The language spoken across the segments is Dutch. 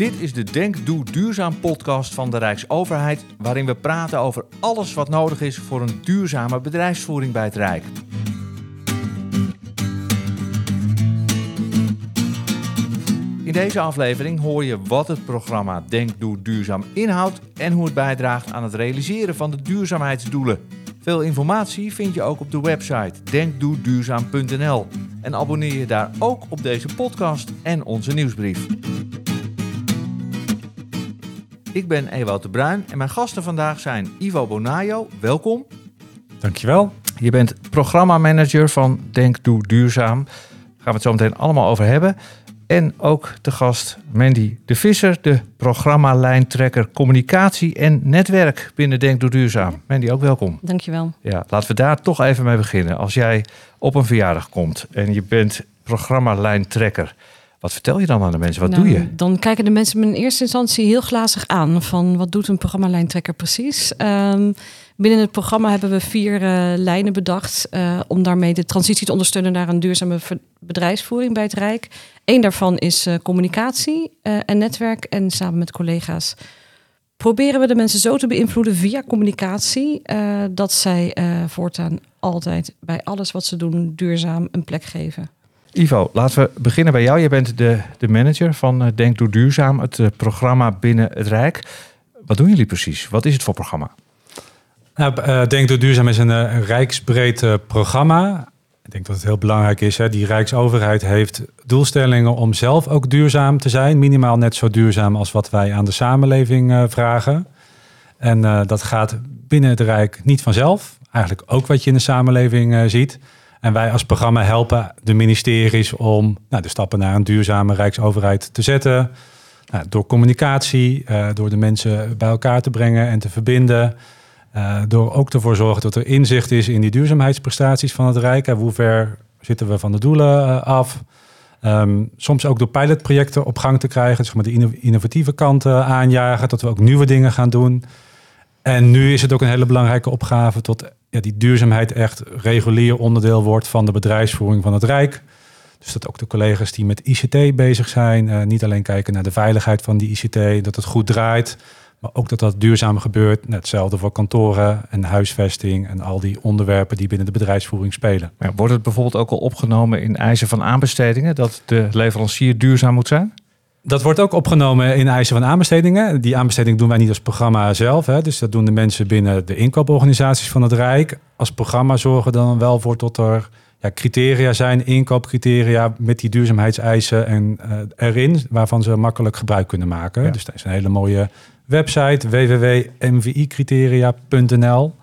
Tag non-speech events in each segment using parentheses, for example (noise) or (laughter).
Dit is de Denk Doe Duurzaam podcast van de Rijksoverheid, waarin we praten over alles wat nodig is voor een duurzame bedrijfsvoering bij het Rijk. In deze aflevering hoor je wat het programma Denk Doe Duurzaam inhoudt en hoe het bijdraagt aan het realiseren van de duurzaamheidsdoelen. Veel informatie vind je ook op de website denkdoeduurzaam.nl en abonneer je daar ook op deze podcast en onze nieuwsbrief. Ik ben Ewout de Bruin en mijn gasten vandaag zijn Ivo Bonajo, welkom. Dankjewel. Je bent programmamanager van Denk Doe Duurzaam. Daar gaan we het zo meteen allemaal over hebben. En ook de gast Mandy de Visser, de programma-lijntrekker communicatie en netwerk binnen Denk Doe Duurzaam. Mandy, ook welkom. Dankjewel. Ja, laten we daar toch even mee beginnen. Als jij op een verjaardag komt en je bent programma-lijntrekker, wat vertel je dan aan de mensen? Wat Nou, doe je? Dan kijken de mensen me in eerste instantie heel glazig aan van wat doet een programma-lijntrekker precies. Ehm, binnen het programma hebben we vier eh, lijnen bedacht eh, om daarmee de transitie te ondersteunen naar een duurzame bedrijfsvoering bij het Rijk. Eén daarvan is eh, communicatie en netwerk en samen met collega's proberen we de mensen zo te beïnvloeden via communicatie dat zij voortaan altijd bij alles wat ze doen duurzaam een plek geven. Ivo, laten we beginnen bij jou. Je bent de, de manager van eh, Denk Doe Duurzaam, het eh, programma binnen het Rijk. Wat doen jullie precies? Wat is het voor programma? Nou, eh, Denk door Duurzaam is een eh, rijksbreed programma. Ik denk dat het heel belangrijk is. Hè? Die Rijksoverheid heeft doelstellingen om zelf ook duurzaam te zijn. Minimaal net zo duurzaam als wat wij aan de samenleving vragen. En dat gaat binnen het Rijk niet vanzelf. Eigenlijk ook wat je in de samenleving ziet. En wij als programma helpen de ministeries om nou, de stappen naar een duurzame Rijksoverheid te zetten. Nou, door communicatie, eh, door de mensen bij elkaar te brengen en te verbinden. Uh, door ook ervoor zorgen dat er inzicht is in die duurzaamheidsprestaties van het Rijk. En hoe ver zitten we van de doelen uh, af? Um, soms ook door pilotprojecten op gang te krijgen, zeg maar de inno innovatieve kant aanjagen, dat we ook nieuwe dingen gaan doen. En nu is het ook een hele belangrijke opgave tot ja, die duurzaamheid echt regulier onderdeel wordt van de bedrijfsvoering van het Rijk. Dus dat ook de collega's die met ICT bezig zijn, uh, niet alleen kijken naar de veiligheid van die ICT, dat het goed draait, maar ook dat dat duurzaam gebeurt. Net hetzelfde voor kantoren en huisvesting en al die onderwerpen die binnen de bedrijfsvoering spelen. Wordt het bijvoorbeeld ook al opgenomen in eisen van aanbestedingen dat de leverancier duurzaam moet zijn? Dat wordt ook opgenomen in eisen van aanbestedingen. Die aanbesteding doen wij niet als programma zelf. Hè. Dus dat doen de mensen binnen de inkooporganisaties van het Rijk. Als programma zorgen dan wel voor tot er ja, criteria zijn, inkoopcriteria met die duurzaamheidseisen en uh, erin, waarvan ze makkelijk gebruik kunnen maken. Ja. Dus dat is een hele mooie website www.mvi-criteria.nl.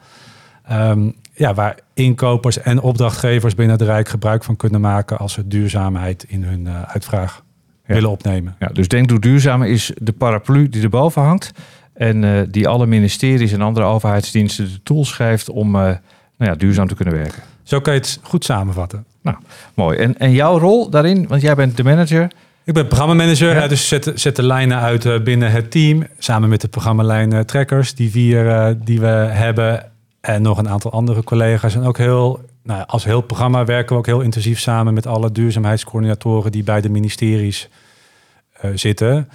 Um, ja, waar inkopers en opdrachtgevers binnen het Rijk gebruik van kunnen maken als ze duurzaamheid in hun uh, uitvraag. Willen opnemen. Ja, dus Denk Doe Duurzaam is de paraplu die erboven hangt en uh, die alle ministeries en andere overheidsdiensten de tools geeft om uh, nou ja, duurzaam te kunnen werken. Zo kan je het goed samenvatten. Nou, mooi. En, en jouw rol daarin, want jij bent de manager. Ik ben programmamanager, ja. dus zet, zet de lijnen uit uh, binnen het team. Samen met de programmalijn trackers, die vier uh, die we hebben. En nog een aantal andere collega's. En ook heel, nou, als heel programma werken we ook heel intensief samen met alle duurzaamheidscoördinatoren die bij de ministeries zitten.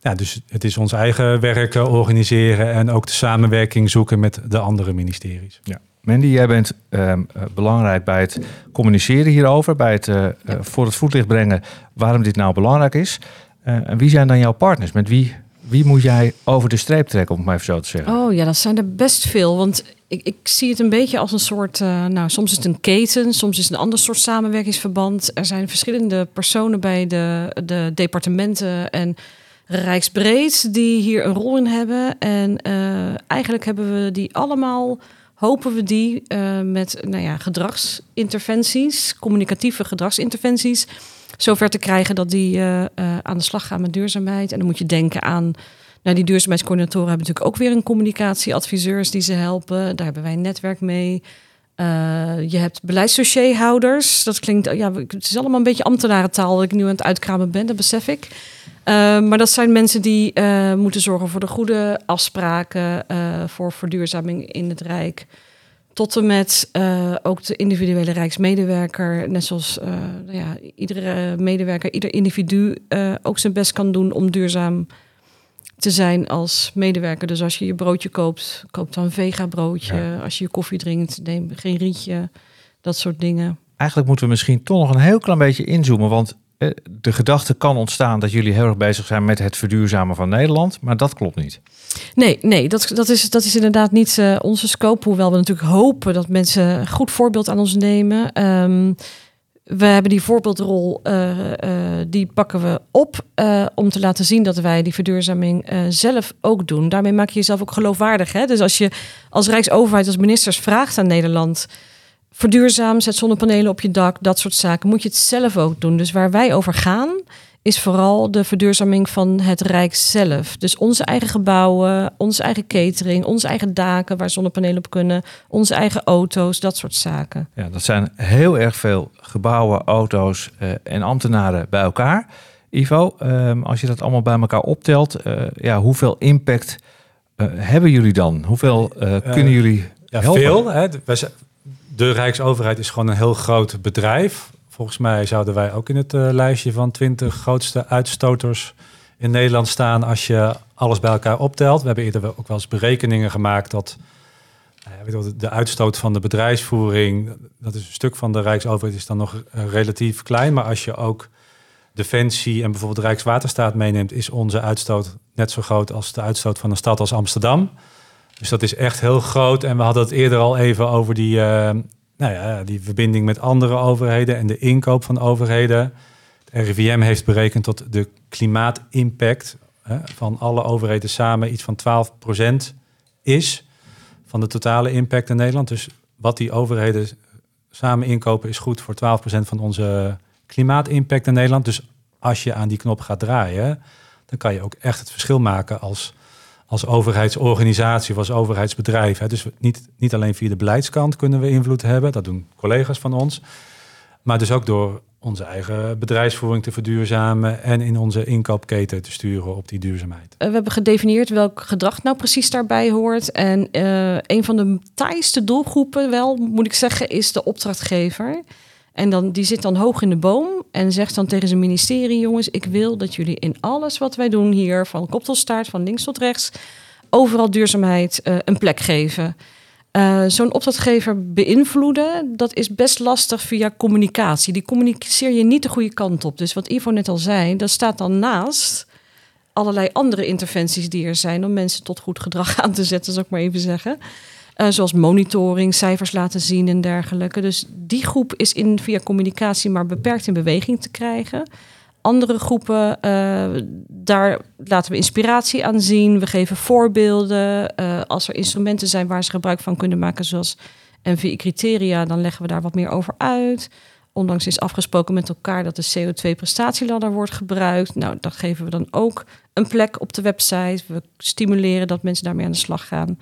Ja, dus het is ons eigen werk organiseren en ook de samenwerking zoeken met de andere ministeries. Ja. Mandy, jij bent uh, belangrijk bij het communiceren hierover, bij het uh, uh, voor het voetlicht brengen waarom dit nou belangrijk is. Eh, en wie zijn dan jouw partners? Met wie, wie moet jij over de streep trekken, om het maar zo te zeggen? Oh ja, dat zijn er best veel. Want ik, ik zie het een beetje als een soort, uh, nou soms is het een keten, soms is het een ander soort samenwerkingsverband. Er zijn verschillende personen bij de, de departementen en rijksbreed die hier een rol in hebben. En uh, eigenlijk hebben we die allemaal hopen we die uh, met nou ja, gedragsinterventies, communicatieve gedragsinterventies, zover te krijgen dat die uh, uh, aan de slag gaan met duurzaamheid. En dan moet je denken aan, nou, die duurzaamheidscoördinatoren hebben natuurlijk ook weer een communicatieadviseurs die ze helpen. Daar hebben wij een netwerk mee. je hebt beleidsdossierhouders. Dat klinkt, ja, het is allemaal een beetje ambtenarentaal dat ik nu aan het uitkramen ben, dat besef ik. Maar dat zijn mensen die moeten zorgen voor de goede afspraken, voor verduurzaming in het Rijk. Tot en met uh, ook de individuele rijksmedewerker, net zoals uh, nou ja, iedere medewerker, ieder individu uh, ook zijn best kan doen om duurzaam te zijn als medewerker. Dus als je je broodje koopt, koop dan een vega broodje. Ja. Als je je koffie drinkt, neem geen rietje. Dat soort dingen. Eigenlijk moeten we misschien toch nog een heel klein beetje inzoomen. Want de gedachte kan ontstaan dat jullie heel erg bezig zijn met het verduurzamen van Nederland. Maar dat klopt niet. Nee, nee dat, dat, is, dat is inderdaad niet uh, onze scope. Hoewel we natuurlijk hopen dat mensen een goed voorbeeld aan ons nemen. Um, we hebben die voorbeeldrol, uh, die pakken we op om te laten zien dat wij die verduurzaming zelf ook doen. Daarmee maak je jezelf ook geloofwaardig. Hè? Dus als je als Rijksoverheid, als ministers vraagt aan Nederland verduurzaam, zet zonnepanelen op je dak, dat soort zaken, moet je het zelf ook doen. Dus waar wij over gaan, is vooral de verduurzaming van het Rijk zelf. Dus onze eigen gebouwen, onze eigen catering, onze eigen daken waar zonnepanelen op kunnen, onze eigen auto's, dat soort zaken. Ja, dat zijn heel erg veel gebouwen, auto's uh, en ambtenaren bij elkaar. Ivo, um, als je dat allemaal bij elkaar optelt, uh, ja, hoeveel impact uh, hebben jullie dan? Hoeveel kunnen jullie ja, helpen? Veel. Hè? De Rijksoverheid is gewoon een heel groot bedrijf. Volgens mij zouden wij ook in het uh, lijstje van 20 grootste uitstoters in Nederland staan als je alles bij elkaar optelt. We hebben eerder ook wel eens berekeningen gemaakt dat uh, de uitstoot van de bedrijfsvoering, dat is een stuk van de Rijksoverheid, is dan nog uh, relatief klein. Maar als je ook Defensie en bijvoorbeeld Rijkswaterstaat meeneemt, is onze uitstoot net zo groot als de uitstoot van een stad als Amsterdam. Dus dat is echt heel groot. En we hadden het eerder al even over die, uh, nou ja, die verbinding met andere overheden en de inkoop van overheden. Het RIVM heeft berekend tot de klimaatimpact van alle overheden samen iets van 12% is van de totale impact in Nederland. Dus wat die overheden samen inkopen is goed voor 12% van onze klimaatimpact in Nederland. Dus als je aan die knop gaat draaien, dan kan je ook echt het verschil maken als als overheidsorganisatie of als overheidsbedrijf. Hè. Dus niet, niet alleen via de beleidskant kunnen we invloed hebben, dat doen collega's van ons. Maar dus ook door onze eigen bedrijfsvoering te verduurzamen en in onze inkoopketen te sturen op die duurzaamheid. We hebben gedefinieerd welk gedrag nou precies daarbij hoort. En uh, een van de taaiste doelgroepen, wel moet ik zeggen, is de opdrachtgever. En dan, die zit dan hoog in de boom en zegt dan tegen zijn ministerie: jongens, ik wil dat jullie in alles wat wij doen hier, van kop tot staart, van links tot rechts, overal duurzaamheid uh, een plek geven. Uh, Zo'n opdrachtgever beïnvloeden, dat is best lastig via communicatie. Die communiceer je niet de goede kant op. Dus wat Ivo net al zei, dat staat dan naast allerlei andere interventies die er zijn om mensen tot goed gedrag (laughs) aan te zetten, zal ik maar even zeggen. Uh, zoals monitoring, cijfers laten zien en dergelijke. Dus die groep is in, via communicatie maar beperkt in beweging te krijgen. Andere groepen, uh, daar laten we inspiratie aan zien. We geven voorbeelden. Uh, als er instrumenten zijn waar ze gebruik van kunnen maken, zoals NVI-criteria, dan leggen we daar wat meer over uit. Ondanks is afgesproken met elkaar dat de CO2-prestatieladder wordt gebruikt. Nou, dat geven we dan ook een plek op de website. We stimuleren dat mensen daarmee aan de slag gaan.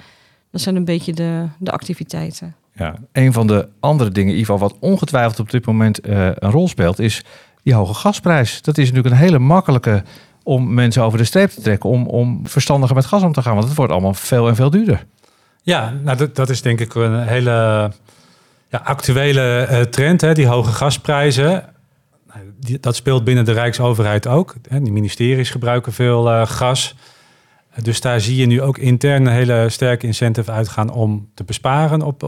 Dat zijn een beetje de, de activiteiten. Ja, een van de andere dingen, Ivo, wat ongetwijfeld op dit moment uh, een rol speelt, is die hoge gasprijs. Dat is natuurlijk een hele makkelijke om mensen over de streep te trekken, om, om verstandiger met gas om te gaan, want het wordt allemaal veel en veel duurder. Ja, nou dat, dat is denk ik een hele ja, actuele uh, trend, hè, die hoge gasprijzen. Nou, die, dat speelt binnen de Rijksoverheid ook. Hè. Die ministeries gebruiken veel uh, gas. Dus daar zie je nu ook intern een hele sterke incentive uitgaan om te besparen op,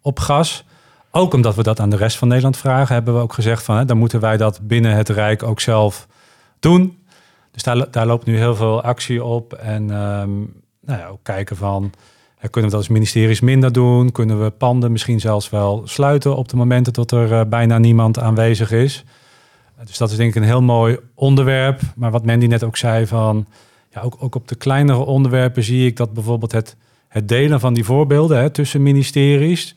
op gas. Ook omdat we dat aan de rest van Nederland vragen, hebben we ook gezegd van hè, dan moeten wij dat binnen het Rijk ook zelf doen. Dus daar, daar loopt nu heel veel actie op. En um, nou ja, ook kijken van kunnen we dat als ministeries minder doen? Kunnen we panden misschien zelfs wel sluiten op de momenten dat er uh, bijna niemand aanwezig is? Dus dat is denk ik een heel mooi onderwerp. Maar wat Mandy net ook zei van ja, ook, ook op de kleinere onderwerpen zie ik dat bijvoorbeeld het, het delen van die voorbeelden hè, tussen ministeries,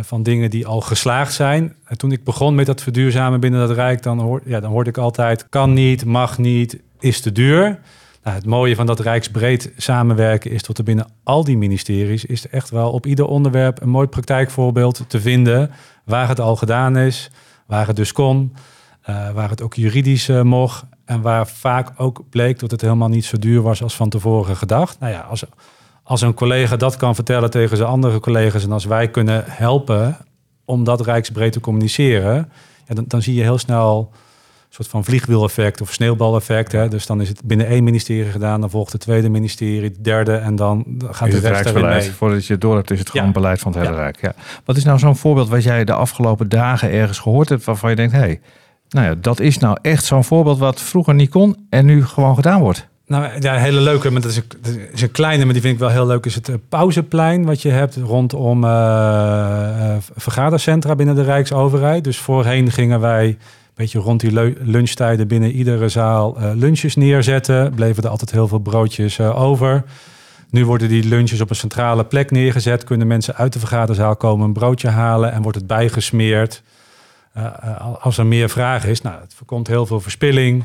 van dingen die al geslaagd zijn. En toen ik begon met dat verduurzamen binnen dat Rijk, dan, hoor, ja, dan hoorde ik altijd: kan niet, mag niet, is te duur. Nou, het mooie van dat rijksbreed samenwerken is dat er binnen al die ministeries is er echt wel op ieder onderwerp een mooi praktijkvoorbeeld te vinden waar het al gedaan is, waar het dus kon, uh, waar het ook juridisch uh, mocht. En waar vaak ook bleek dat het helemaal niet zo duur was als van tevoren gedacht. Nou ja, als, als een collega dat kan vertellen tegen zijn andere collega's en als wij kunnen helpen om dat rijksbreed te communiceren, ja, dan, dan zie je heel snel een soort van vliegwiel-effect of sneeuwbaleffect. Hè? Dus dan is het binnen één ministerie gedaan, dan volgt het tweede ministerie, het derde en dan gaat de het rest erin rijksbeleid. mee. Voordat je het door hebt, is het gewoon Ja. beleid van het hele Ja. Rijk. Ja. Wat is nou zo'n voorbeeld wat jij de afgelopen dagen ergens gehoord hebt waarvan je denkt, hé, hey, nou ja, dat is nou echt zo'n voorbeeld wat vroeger niet kon en nu gewoon gedaan wordt. Nou ja, een hele leuke, maar dat is een, is kleine, maar die vind ik wel heel leuk, is het eh, pauzeplein wat je hebt rondom eh, eh, vergadercentra binnen de Rijksoverheid. Dus voorheen gingen wij een beetje rond die lunchtijden binnen iedere zaal eh, lunches neerzetten. Bleven er altijd heel veel broodjes over. Nu worden die lunches op een centrale plek neergezet. Kunnen mensen uit de vergaderzaal komen een broodje halen en wordt het bijgesmeerd. Eh, eh, als er meer vraag is, nou, het voorkomt heel veel verspilling.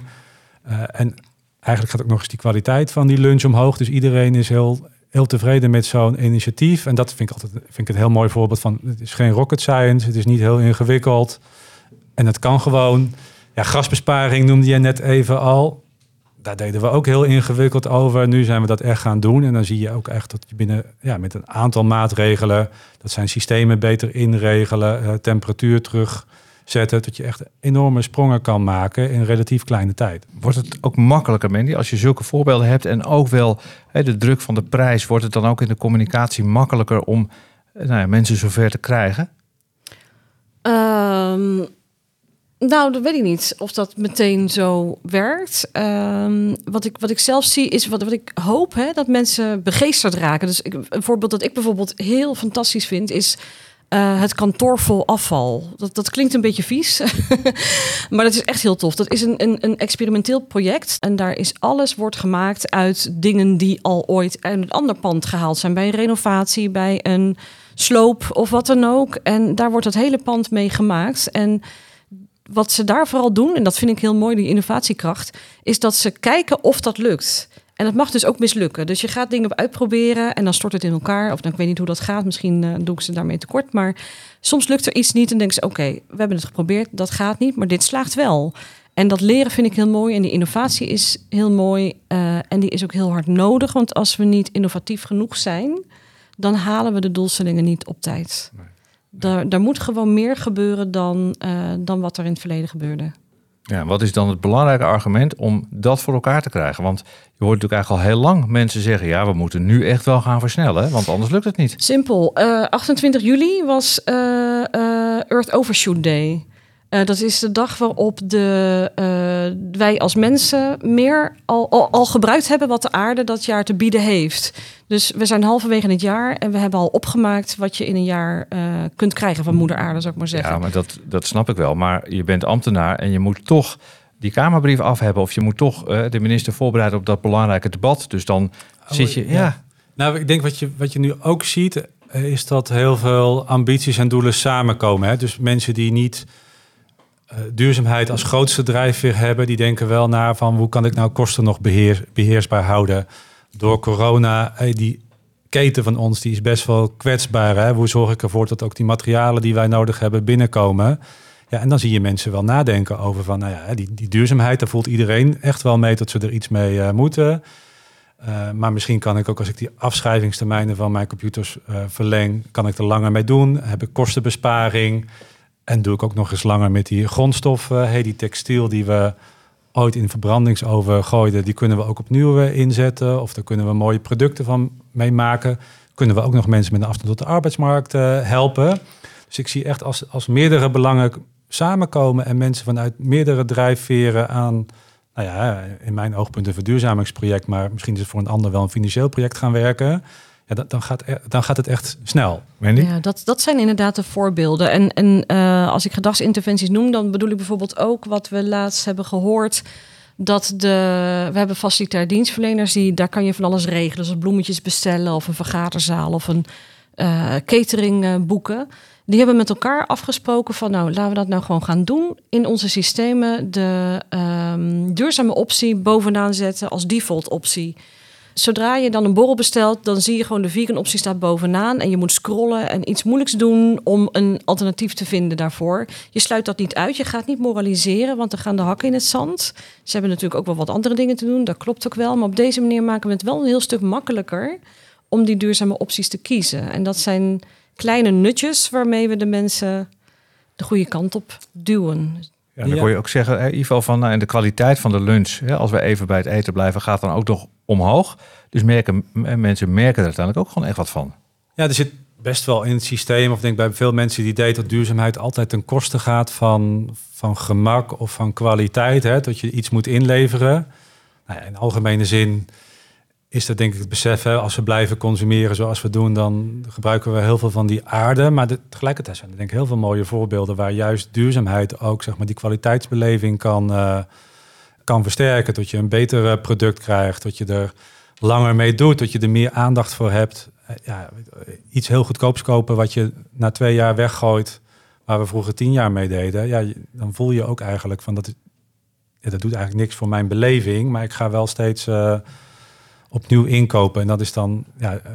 Eh, en eigenlijk gaat ook nog eens die kwaliteit van die lunch omhoog. Dus iedereen is heel, heel tevreden met zo'n initiatief. En dat vind ik altijd vind ik een heel mooi voorbeeld van. Het is geen rocket science, het is niet heel ingewikkeld. En het kan gewoon. Ja, gasbesparing noemde je net even al. Daar deden we ook heel ingewikkeld over. Nu zijn we dat echt gaan doen. En dan zie je ook echt dat je binnen ja, met een aantal maatregelen. Dat zijn systemen beter inregelen, temperatuur terugzetten. Dat je echt enorme sprongen kan maken in relatief kleine tijd. Wordt het ook makkelijker, Mandy, als je zulke voorbeelden hebt en ook wel hè, de druk van de prijs, wordt het dan ook in de communicatie makkelijker om eh, nou ja, mensen zover te krijgen? Ehm, nou, dat weet ik niet of dat meteen zo werkt. Ehm, wat, ik, wat ik zelf zie is wat, wat ik hoop hè, dat mensen begeesterd raken. Dus ik, een voorbeeld dat ik bijvoorbeeld heel fantastisch vind is. Eh, het kantoor vol afval. Dat, dat klinkt een beetje vies, (laughs) maar dat is echt heel tof. Dat is een, een, een experimenteel project en daar is alles wordt gemaakt uit dingen die al ooit uit een ander pand gehaald zijn. Bij een renovatie, bij een sloop of wat dan ook. En daar wordt het hele pand mee gemaakt. En wat ze daar vooral doen, en dat vind ik heel mooi, die innovatiekracht, is dat ze kijken of dat lukt. En dat mag dus ook mislukken. Dus je gaat dingen uitproberen en dan stort het in elkaar. Of dan, ik weet niet hoe dat gaat. Misschien eh, doe ik ze daarmee tekort. Maar soms lukt er iets niet en denken ze: oké, we hebben het geprobeerd, dat gaat niet, maar dit slaagt wel. En dat leren vind ik heel mooi. En die innovatie is heel mooi. eh, en die is ook heel hard nodig. Want als we niet innovatief genoeg zijn, dan halen we de doelstellingen niet op tijd. Daar, daar moet gewoon meer gebeuren dan, eh, dan wat er in het verleden gebeurde. Ja, wat is dan het belangrijke argument om dat voor elkaar te krijgen? Want je hoort natuurlijk eigenlijk al heel lang mensen zeggen: ja, we moeten nu echt wel gaan versnellen, want anders lukt het niet. Simpel. Eh, 28 juli was eh, eh, Earth Overshoot Day. Eh, dat is de dag waarop de, eh, wij als mensen meer al, al, al gebruikt hebben wat de aarde dat jaar te bieden heeft. Dus we zijn halverwege het jaar en we hebben al opgemaakt wat je in een jaar eh, kunt krijgen van moeder aarde, zou ik maar zeggen. Ja, maar dat, dat snap ik wel. Maar je bent ambtenaar en je moet toch die Kamerbrief af hebben. Of je moet toch eh, de minister voorbereiden op dat belangrijke debat. Dus dan zit je. Ja. ja. Nou, ik denk wat je, wat je nu ook ziet, is dat heel veel ambities en doelen samenkomen. Hè? Dus mensen die niet duurzaamheid als grootste drijfveer hebben, die denken wel naar van hoe kan ik nou kosten nog beheer, beheersbaar houden. Door corona, eh, die keten van ons, die is best wel kwetsbaar. Hè? Hoe zorg ik ervoor dat ook die materialen die wij nodig hebben binnenkomen? Ja, en dan zie je mensen wel nadenken over van, nou ja, die, die duurzaamheid, daar voelt iedereen echt wel mee dat ze er iets mee eh, moeten. Maar misschien kan ik ook als ik die afschrijvingstermijnen van mijn computers verleng, kan ik er langer mee doen. Heb ik kostenbesparing. En doe ik ook nog eens langer met die grondstoffen. Hey, die textiel die we ooit in verbrandingsoven gooiden, die kunnen we ook opnieuw uh, inzetten. Of daar kunnen we mooie producten van mee maken. Kunnen we ook nog mensen met een afstand tot de arbeidsmarkt uh, helpen. Dus ik zie echt als, als meerdere belangen samenkomen en mensen vanuit meerdere drijfveren aan nou ja, in mijn oogpunt een verduurzamingsproject, maar misschien is het voor een ander wel een financieel project gaan werken. Dan, dan, gaat, dan gaat het echt snel. Mandy? Ja, dat, dat zijn inderdaad de voorbeelden. En, en uh, als ik gedragsinterventies noem, dan bedoel ik bijvoorbeeld ook wat we laatst hebben gehoord. Dat de, we hebben facilitair dienstverleners, die, daar kan je van alles regelen. Zoals bloemetjes bestellen of een vergaderzaal of een uh, catering boeken. Die hebben met elkaar afgesproken van nou, laten we dat nou gewoon gaan doen. In onze systemen de um, duurzame optie bovenaan zetten als default optie. Zodra je dan een borrel bestelt, dan zie je gewoon de vegan optie staat bovenaan. En je moet scrollen en iets moeilijks doen om een alternatief te vinden daarvoor. Je sluit dat niet uit. Je gaat niet moraliseren, want dan gaan de hakken in het zand. Ze hebben natuurlijk ook wel wat andere dingen te doen. Dat klopt ook wel. Maar op deze manier maken we het wel een heel stuk makkelijker om die duurzame opties te kiezen. En dat zijn kleine nutjes waarmee we de mensen de goede kant op duwen. Ja, dan kon je ook zeggen, hè, Ivo, van nou, en de kwaliteit van de lunch, hè, als we even bij het eten blijven, gaat dan ook nog omhoog. Dus merken, m- mensen merken er uiteindelijk ook gewoon echt wat van. Ja, er zit best wel in het systeem, of ik denk bij veel mensen die idee dat duurzaamheid altijd ten koste gaat van, van gemak of van kwaliteit. Hè, dat je iets moet inleveren. Nou ja, in algemene zin is dat denk ik het besef. Hè, als we blijven consumeren zoals we doen, dan gebruiken we heel veel van die aarde. Maar tegelijkertijd zijn er denk ik heel veel mooie voorbeelden waar juist duurzaamheid ook zeg maar, die kwaliteitsbeleving kan, eh, kan versterken. Dat je een beter eh, product krijgt, dat je er langer mee doet, dat je er meer aandacht voor hebt. Eh, Ja, iets heel goedkoops kopen wat je na twee jaar weggooit, waar we vroeger tien jaar mee deden. Ja, dan voel je ook eigenlijk van dat, dat doet eigenlijk niks voor mijn beleving, maar ik ga wel steeds opnieuw inkopen. En dat is dan ja, eh,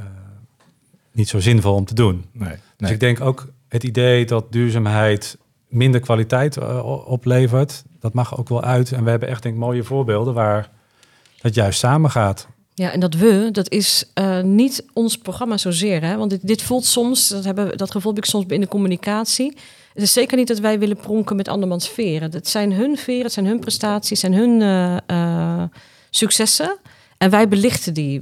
niet zo zinvol om te doen. Nee, Dus ik denk ook het idee dat duurzaamheid minder kwaliteit eh, oplevert, dat mag ook wel uit. En we hebben echt denk ik mooie voorbeelden waar dat juist samen gaat. Ja, en dat we, dat is eh, niet ons programma zozeer. Hè? Want dit, dit voelt soms, dat, hebben, we- dat gevoel heb ik soms in de communicatie. Het is zeker niet dat wij willen pronken met andermans veren. Het zijn hun veren, het zijn hun prestaties, het zijn hun eh, eh, successen. En wij belichten die.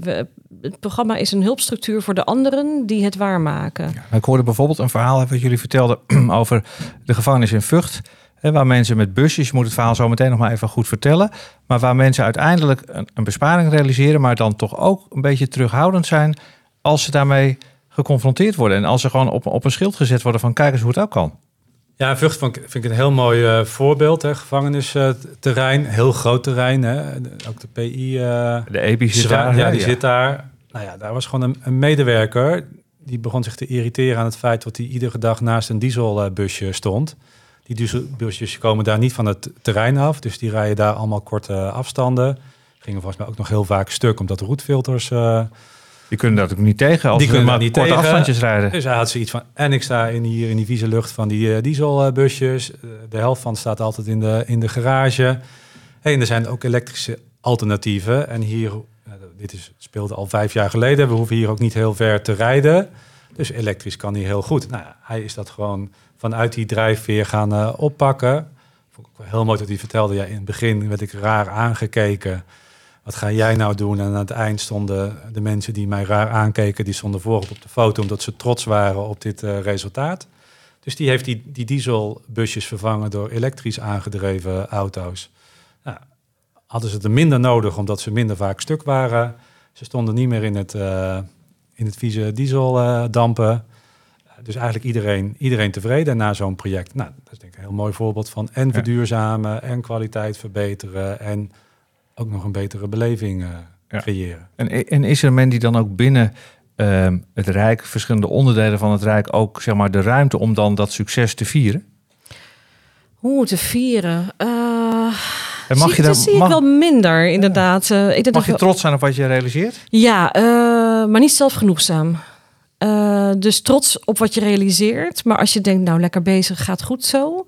Het programma is een hulpstructuur voor de anderen die het waarmaken. Ja, ik hoorde bijvoorbeeld een verhaal wat jullie vertelden (clears throat) over de gevangenis in Vught. Waar mensen met busjes, je moet het verhaal zo meteen nog maar even goed vertellen. Maar waar mensen uiteindelijk een, een besparing realiseren, maar dan toch ook een beetje terughoudend zijn als ze daarmee geconfronteerd worden. En als ze gewoon op, op een schild gezet worden van kijk eens hoe het ook kan. Ja, Vught vind ik een heel mooi eh, voorbeeld. Hè. Gevangenisterrein, heel groot terrein. Hè. Ook de PI. eh, De EPI zit daar. ja, die zit daar. Nou ja, daar was gewoon een, een medewerker. Die begon zich te irriteren aan het feit dat hij iedere dag naast een dieselbusje stond. Die dieselbusjes komen daar niet van het terrein af. Dus die rijden daar allemaal korte afstanden. Gingen volgens mij ook nog heel vaak stuk, omdat de roetfilters... eh, Die kunnen dat ook niet tegen als Die kunnen maar niet korte tegen. afstandjes rijden. dus hij had zoiets van, en ik sta in, hier in die vieze lucht van die eh, dieselbusjes. Eh, de helft van staat altijd in de, in de garage. Hey, en er zijn ook elektrische alternatieven. En hier, eh, dit is, speelde al vijf jaar geleden. We hoeven hier ook niet heel ver te rijden. Dus elektrisch kan hij heel goed. Nou, ja, hij is dat gewoon vanuit die drijfveer gaan oppakken. Vond ik heel mooi dat hij vertelde. Ja, in het begin werd ik raar aangekeken. Wat ga jij nou doen? En aan het eind stonden de mensen die mij raar aankeken, die stonden voorop op de foto, omdat ze trots waren op dit eh, resultaat. Dus die heeft die, die dieselbusjes vervangen door elektrisch aangedreven auto's. Nou, hadden ze er minder nodig, omdat ze minder vaak stuk waren. Ze stonden niet meer in het, eh, in het vieze dieseldampen. dus eigenlijk iedereen, iedereen tevreden na zo'n project. Nou, dat is denk ik een heel mooi voorbeeld van en verduurzamen en kwaliteit verbeteren en ook nog een betere beleving eh, Ja. creëren. En, en is er moment die dan ook binnen ehm, het Rijk, verschillende onderdelen van het Rijk, ook zeg maar, de ruimte om dan dat succes te vieren? Hoe te vieren? Eh, En mag zie, je dat zie mag- ik wel minder, inderdaad. Eh, ik denk Mag je trots zijn op wat je realiseert? Ja, eh, maar niet zelfgenoegzaam. Eh, dus trots op wat je realiseert. Maar als je denkt, nou lekker bezig, gaat goed zo.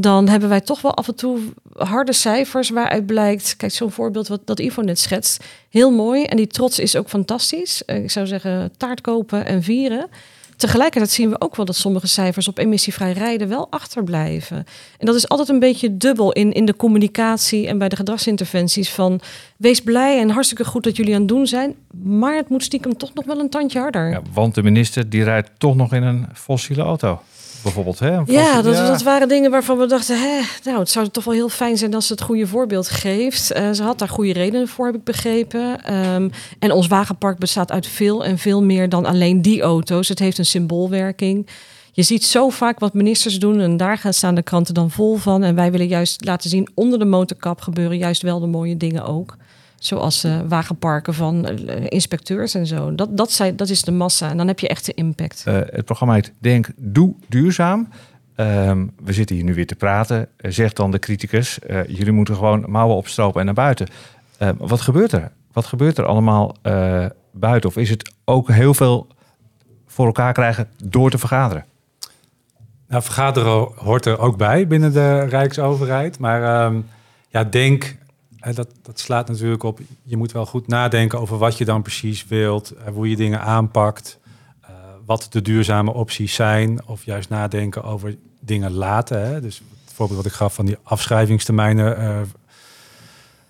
Dan hebben wij toch wel af en toe harde cijfers waaruit blijkt... Kijk, zo'n voorbeeld wat dat Ivo net schetst. Heel mooi. En die trots is ook fantastisch. Eh, ik zou zeggen taart kopen en vieren. Tegelijkertijd zien we ook wel dat sommige cijfers op emissievrij rijden wel achterblijven. En dat is altijd een beetje dubbel in, in de communicatie en bij de gedragsinterventies van wees blij en hartstikke goed dat jullie aan het doen zijn, maar het moet stiekem toch nog wel een tandje harder. Ja, want de minister die rijdt toch nog in een fossiele auto. Bijvoorbeeld, hè? Ja, dat waren dingen waarvan we dachten, hè, nou, het zou toch wel heel fijn zijn als ze het goede voorbeeld geeft. Eh, ze had daar goede redenen voor, heb ik begrepen. Ehm, en ons wagenpark bestaat uit veel en veel meer dan alleen die auto's. Het heeft een symboolwerking. Je ziet zo vaak wat ministers doen en daar gaan staan de kranten dan vol van. En wij willen juist laten zien, onder de motorkap gebeuren juist wel de mooie dingen ook. Zoals eh, wagenparken van eh, inspecteurs en zo. Dat, dat, zijn, dat is de massa en dan heb je echt de impact. Eh, het programma heet Denk, Doe Duurzaam. Ehm, we zitten hier nu weer te praten. Zegt dan de criticus, eh, jullie moeten gewoon mouwen opstropen en naar buiten. Eh, wat gebeurt er? Wat gebeurt er allemaal eh, buiten? Of is het ook heel veel voor elkaar krijgen door te vergaderen? Nou, vergaderen hoort er ook bij binnen de Rijksoverheid. Maar ehm, ja, denk dat, dat slaat natuurlijk op. Je moet wel goed nadenken over wat je dan precies wilt, eh, hoe je dingen aanpakt, eh, wat de duurzame opties zijn, of juist nadenken over dingen laten. Hè. Dus het voorbeeld wat ik gaf van die afschrijvingstermijnen eh,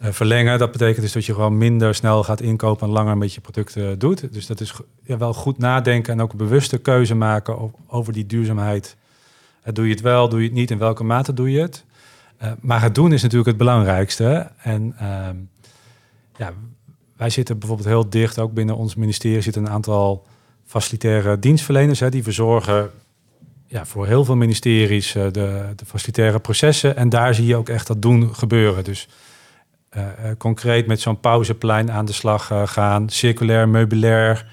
verlengen, dat betekent dus dat je gewoon minder snel gaat inkopen en langer met je producten doet. Dus dat is ja, wel goed nadenken en ook een bewuste keuze maken over die duurzaamheid. Doe je het wel, doe je het niet, in welke mate doe je het? Eh, maar het doen is natuurlijk het belangrijkste. En ehm, ja, wij zitten bijvoorbeeld heel dicht, ook binnen ons ministerie zitten een aantal facilitaire dienstverleners. Hè, die verzorgen ja, voor heel veel ministeries eh, de, de facilitaire processen. En daar zie je ook echt dat doen gebeuren. Dus eh, concreet met zo'n pauzeplein aan de slag gaan, circulair, meubilair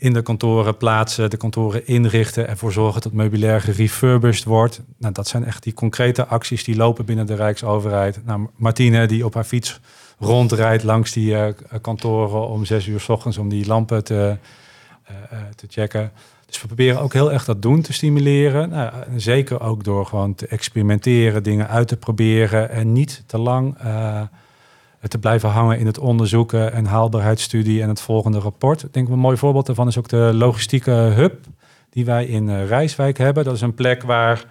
in de kantoren plaatsen, de kantoren inrichten, ervoor zorgen dat meubilair gerefurbished wordt. Nou, dat zijn echt die concrete acties die lopen binnen de Rijksoverheid. Nou, Martine die op haar fiets rondrijdt langs die eh, kantoren om zes uur s ochtends om die lampen te, eh, eh, te checken. Dus we proberen ook heel erg dat doen te stimuleren. Nou, zeker ook door gewoon te experimenteren, dingen uit te proberen en niet te lang te blijven hangen in het onderzoeken en haalbaarheidsstudie en het volgende rapport. Ik denk een mooi voorbeeld daarvan is ook de logistieke hub die wij in eh, Rijswijk hebben. Dat is een plek waar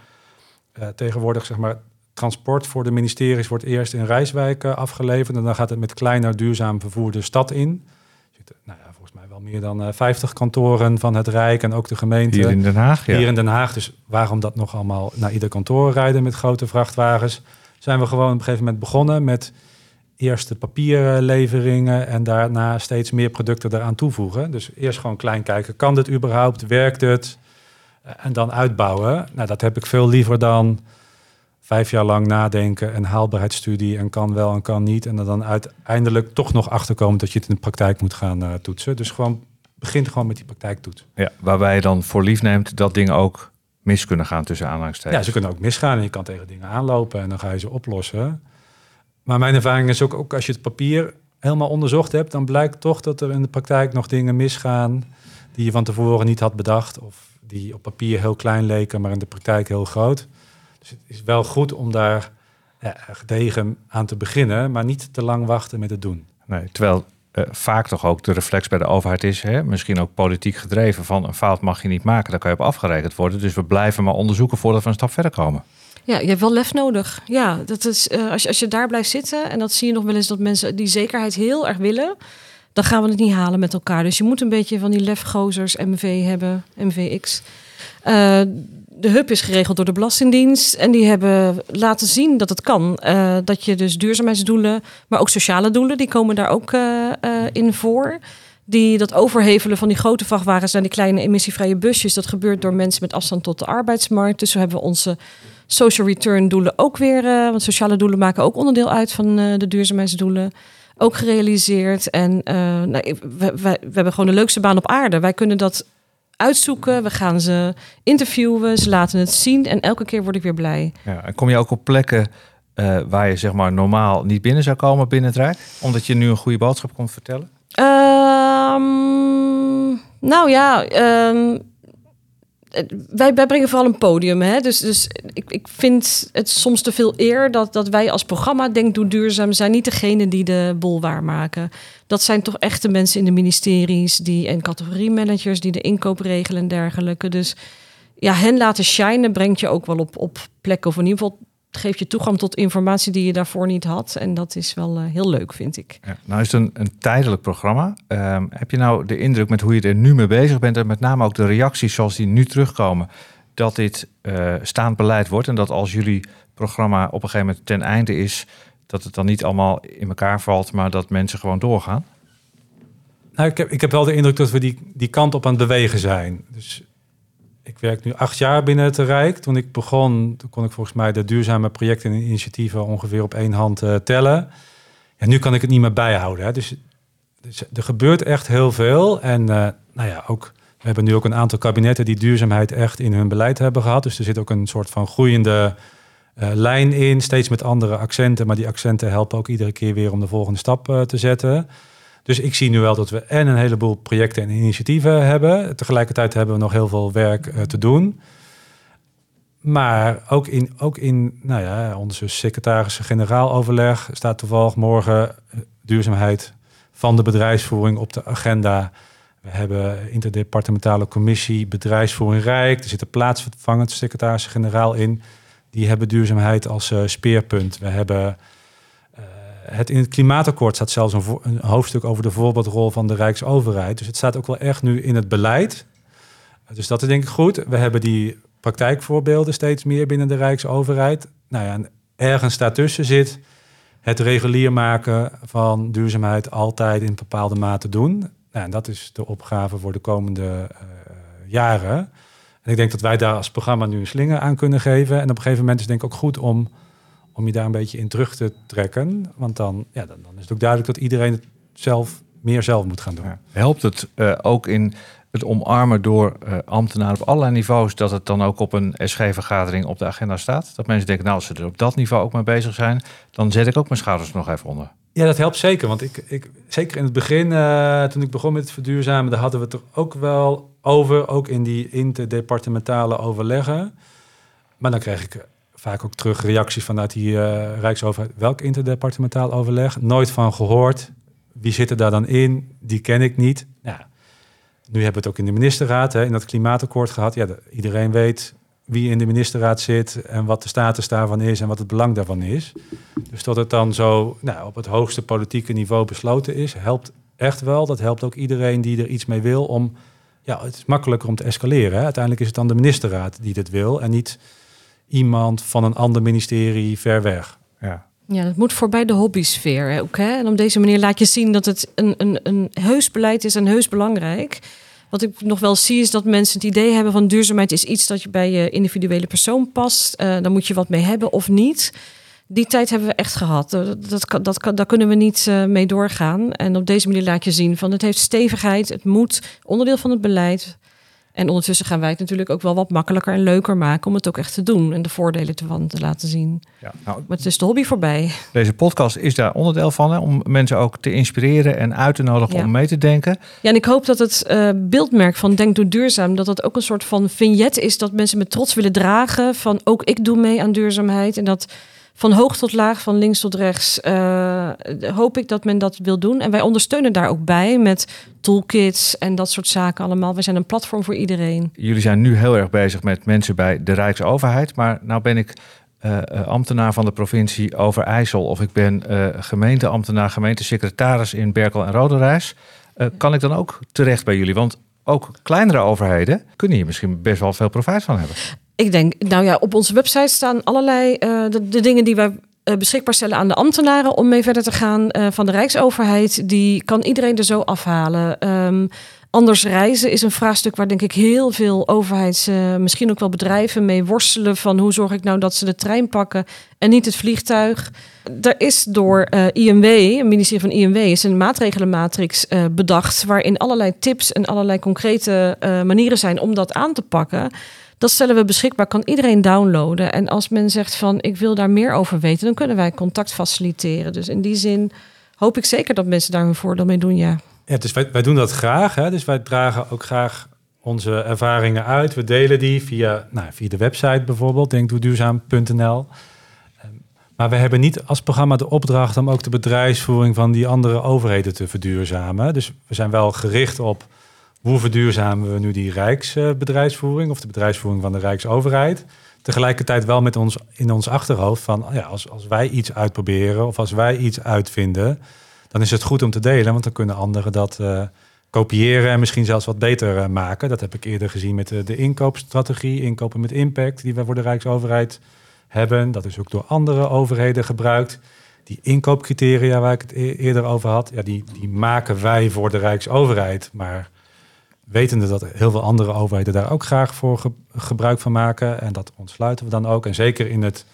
eh, tegenwoordig zeg maar transport voor de ministeries wordt eerst in Rijswijk eh, afgeleverd en dan gaat het met kleiner duurzaam vervoer de stad in. Er zitten, nou ja, volgens mij wel meer dan eh 50 kantoren van het Rijk en ook de gemeente Hier in Den Haag, ja. hier in Den Haag. Dus waarom dat nog allemaal naar ieder kantoor rijden met grote vrachtwagens? Zijn we gewoon op een gegeven moment begonnen met eerst de papierleveringen en daarna steeds meer producten eraan toevoegen. Dus eerst gewoon klein kijken, kan dit überhaupt? Werkt het? Eh, En dan uitbouwen. Nou, dat heb ik veel liever dan vijf jaar lang nadenken en haalbaarheidsstudie en kan wel en kan niet. En er dan uiteindelijk toch nog achterkomen dat je het in de praktijk moet gaan eh, toetsen. Dus gewoon begint gewoon met die praktijktoets. Ja, waarbij je dan voor lief neemt dat dingen ook mis kunnen gaan tussen Ja, aanhalingstekens. ze kunnen ook misgaan en je kan tegen dingen aanlopen en dan ga je ze oplossen. Maar mijn ervaring is ook, als je het papier helemaal onderzocht hebt, dan blijkt toch dat er in de praktijk nog dingen misgaan die je van tevoren niet had bedacht of die op papier heel klein leken, maar in de praktijk heel groot. Dus het is wel goed om daar gedegen aan te beginnen, maar niet te lang wachten met het doen. Nee, terwijl eh, vaak toch ook de reflex bij de overheid is, hè, misschien ook politiek gedreven, van een fout mag je niet maken, daar kan je op afgerekend worden. Dus we blijven maar onderzoeken voordat we een stap verder komen. Ja, je hebt wel lef nodig. Ja, dat is, eh, als, je, als je daar blijft zitten, en dat zie je nog wel eens dat mensen die zekerheid heel erg willen, dan gaan we het niet halen met elkaar. Dus je moet een beetje van die lefgozers MV hebben, MVX. Eh, de hub is geregeld door de Belastingdienst en die hebben laten zien dat het kan. Eh, dat je dus duurzaamheidsdoelen, maar ook sociale doelen, die komen daar ook in voor. Die, dat overhevelen van die grote vrachtwagens naar die kleine emissievrije busjes, dat gebeurt door mensen met afstand tot de arbeidsmarkt. Dus zo hebben we onze social return doelen ook weer, eh, want sociale doelen maken ook onderdeel uit van eh, de duurzaamheidsdoelen, ook gerealiseerd. En eh, nou, we, hebben gewoon de leukste baan op aarde. Wij kunnen dat uitzoeken, we gaan ze interviewen, ze laten het zien en elke keer word ik weer blij. Ja, en kom je ook op plekken waar je zeg maar normaal niet binnen zou komen binnen het omdat je nu een goede boodschap komt vertellen? Ehm, nou ja, ehm, wij, wij brengen vooral een podium. Hè? Dus, dus ik, ik vind het soms te veel eer dat, dat wij als programma Denk Doe Duurzaam zijn niet degene die de bol waarmaken. Dat zijn toch echte mensen in de ministeries die, en categoriemanagers die de inkoop regelen en dergelijke. Dus ja, hen laten shinen brengt je ook wel op, op plekken. Of in ieder geval het geeft je toegang tot informatie die je daarvoor niet had. En dat is wel eh, heel leuk, vind ik. Ja, nou is het een, een tijdelijk programma. Ehm, heb je nou de indruk met hoe je er nu mee bezig bent en met name ook de reacties zoals die nu terugkomen, dat dit eh, staand beleid wordt en dat als jullie programma op een gegeven moment ten einde is, dat het dan niet allemaal in elkaar valt, maar dat mensen gewoon doorgaan? Nou, ik, heb, ik heb wel de indruk dat we die, die kant op aan het bewegen zijn. Dus ik werk nu acht jaar binnen het Rijk. Toen ik begon, toen kon ik volgens mij de duurzame projecten en initiatieven ongeveer op één hand eh, tellen. En nu kan ik het niet meer bijhouden. Hè. Dus, dus er gebeurt echt heel veel. En eh, nou ja, ook, we hebben nu ook een aantal kabinetten die duurzaamheid echt in hun beleid hebben gehad. Dus er zit ook een soort van groeiende eh, lijn in, steeds met andere accenten. Maar die accenten helpen ook iedere keer weer om de volgende stap te zetten. Dus ik zie nu wel dat we en een heleboel projecten en initiatieven hebben. Tegelijkertijd hebben we nog heel veel werk eh, te doen. maar ook in, ook in nou ja, onze secretaris-generaal overleg staat toevallig morgen eh, duurzaamheid van de bedrijfsvoering op de agenda. We hebben interdepartementale commissie bedrijfsvoering Rijk. Er zit een plaatsvervangend secretaris-generaal in. Die hebben duurzaamheid als uh, speerpunt. We hebben het in het klimaatakkoord staat zelfs een, hoofdstuk over de voorbeeldrol van de Rijksoverheid. Dus het staat ook wel echt nu in het beleid. Dus dat is denk ik goed. We hebben die praktijkvoorbeelden steeds meer binnen de Rijksoverheid. Nou ja, en ergens daartussen zit het regulier maken van duurzaamheid altijd in bepaalde mate doen. Nou, en dat is de opgave voor de komende uh, jaren. En ik denk dat wij daar als programma nu een slinger aan kunnen geven. En op een gegeven moment is het denk ik ook goed om, om je daar een beetje in terug te trekken. Want dan, ja, dan, dan is het ook duidelijk dat iedereen het zelf meer zelf moet gaan doen. Ja. Helpt het uh, ook in het omarmen door uh, ambtenaren op allerlei niveaus, dat het dan ook op een SG-vergadering op de agenda staat? Dat mensen denken, nou, als ze er op dat niveau ook mee bezig zijn, dan zet ik ook mijn schouders nog even onder. Ja, dat helpt zeker. Want ik, ik zeker in het begin, uh, toen ik begon met het verduurzamen, daar hadden we het er ook wel over, ook in die interdepartementale overleggen. Maar dan kreeg ik vaak ook terug reacties vanuit die uh, Rijksoverheid. Welk interdepartementaal overleg? Nooit van gehoord. Wie zit er daar dan in? Die ken ik niet. Ja, nu hebben we het ook in de ministerraad, hè, in dat klimaatakkoord gehad. Ja, de, iedereen weet wie in de ministerraad zit en wat de status daarvan is en wat het belang daarvan is. Dus dat het dan zo nou, op het hoogste politieke niveau besloten is, helpt echt wel. Dat helpt ook iedereen die er iets mee wil om. Ja, het is makkelijker om te escaleren. Hè. Uiteindelijk is het dan de ministerraad die dit wil en niet iemand van een ander ministerie ver weg. Ja. Ja, dat moet voorbij de hobbysfeer ook. Hè? En op deze manier laat je zien dat het een, een, een heus beleid is en heus belangrijk. Wat ik nog wel zie is dat mensen het idee hebben van duurzaamheid is iets dat je bij je individuele persoon past. Uh, daar moet je wat mee hebben of niet. Die tijd hebben we echt gehad. Dat, dat, dat, daar kunnen we niet uh, mee doorgaan. En op deze manier laat je zien van het heeft stevigheid, het moet onderdeel van het beleid. En ondertussen gaan wij het natuurlijk ook wel wat makkelijker en leuker maken om het ook echt te doen en de voordelen ervan te laten zien. Ja, nou, maar het is de hobby voorbij. Deze podcast is daar onderdeel van, hè, om mensen ook te inspireren en uit te nodigen ja. om mee te denken. Ja, en ik hoop dat het uh, beeldmerk van Denk Doe Duurzaam, dat dat ook een soort van vignet is dat mensen met trots willen dragen van ook ik doe mee aan duurzaamheid en dat van hoog tot laag, van links tot rechts, uh, hoop ik dat men dat wil doen. En wij ondersteunen daar ook bij met toolkits en dat soort zaken allemaal. We zijn een platform voor iedereen. Jullie zijn nu heel erg bezig met mensen bij de Rijksoverheid. Maar nou ben ik uh, ambtenaar van de provincie Overijssel of ik ben gemeenteambtenaar, gemeentesecretaris in Berkel en Roderijs. kan ik dan ook terecht bij jullie? Want ook kleinere overheden kunnen hier misschien best wel veel profijt van hebben. Ik denk, nou ja, op onze website staan allerlei uh, de, dingen die wij uh, beschikbaar stellen aan de ambtenaren om mee verder te gaan uh, van de Rijksoverheid. Die kan iedereen er zo afhalen. Um, anders reizen is een vraagstuk waar denk ik heel veel overheids, misschien ook wel bedrijven mee worstelen van hoe zorg ik nou dat ze de trein pakken en niet het vliegtuig. Er is door IMW, het ministerie van IMW, is een maatregelenmatrix bedacht waarin allerlei tips en allerlei concrete manieren zijn om dat aan te pakken. Dat stellen we beschikbaar, kan iedereen downloaden. En als men zegt van ik wil daar meer over weten, dan kunnen wij contact faciliteren. Dus in die zin hoop ik zeker dat mensen daar hun voordeel mee doen, ja. Ja, dus wij, wij doen dat graag. Hè? Dus wij dragen ook graag onze ervaringen uit. We delen die via, nou, via de website bijvoorbeeld, denkdoeduurzaam.nl. Maar we hebben niet als programma de opdracht om ook de bedrijfsvoering van die andere overheden te verduurzamen. Dus we zijn wel gericht op hoe verduurzamen we nu die rijksbedrijfsvoering of de bedrijfsvoering van de Rijksoverheid? Tegelijkertijd wel met ons in ons achterhoofd van ja, als, als wij iets uitproberen of als wij iets uitvinden, dan is het goed om te delen, want dan kunnen anderen dat uh, kopiëren en misschien zelfs wat beter uh, maken. Dat heb ik eerder gezien met de, de inkoopstrategie, inkopen met impact, die wij voor de Rijksoverheid hebben. Dat is ook door andere overheden gebruikt. Die inkoopcriteria waar ik het e-, eerder over had, ja, die, die maken wij voor de Rijksoverheid. Maar wetende dat heel veel andere overheden daar ook graag voor gebruik van maken. En dat ontsluiten we dan ook. En zeker in het,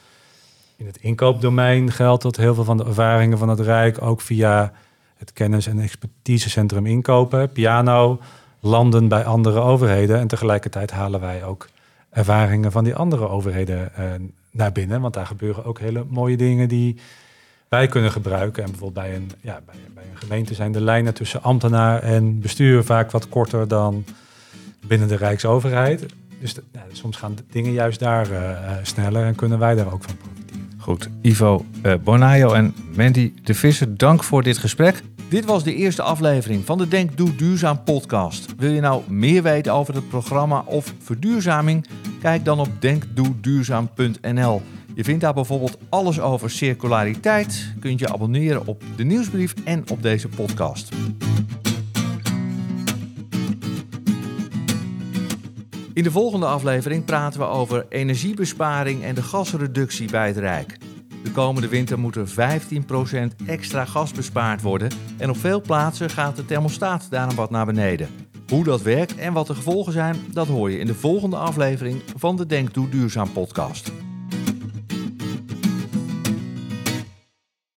in het inkoopdomein geldt dat heel veel van de ervaringen van het Rijk ook via het kennis- en expertisecentrum inkopen, piano, landen bij andere overheden. En tegelijkertijd halen wij ook ervaringen van die andere overheden eh, naar binnen. Want daar gebeuren ook hele mooie dingen die wij kunnen gebruiken. En bijvoorbeeld bij een, ja, bij, bij een gemeente zijn de lijnen tussen ambtenaar en bestuur vaak wat korter dan binnen de Rijksoverheid. Dus de- ja, soms gaan dingen juist daar eh, eh, sneller en kunnen wij daar ook van profiteren. Goed, Ivo eh, Bonayo en Mandy de Visser, dank voor dit gesprek. Dit was de eerste aflevering van de Denk Doe Duurzaam podcast. Wil je nou meer weten over het programma of verduurzaming? Kijk dan op denkdoeduurzaam.nl. Je vindt daar bijvoorbeeld alles over circulariteit. Kunt je abonneren op de nieuwsbrief en op deze podcast. In de volgende aflevering praten we over energiebesparing en de gasreductie bij het Rijk. De komende winter moet er 15% extra gas bespaard worden en op veel plaatsen gaat de thermostaat daarom wat naar beneden. Hoe dat werkt en wat de gevolgen zijn, dat hoor je in de volgende aflevering van de Denk Doe Duurzaam podcast.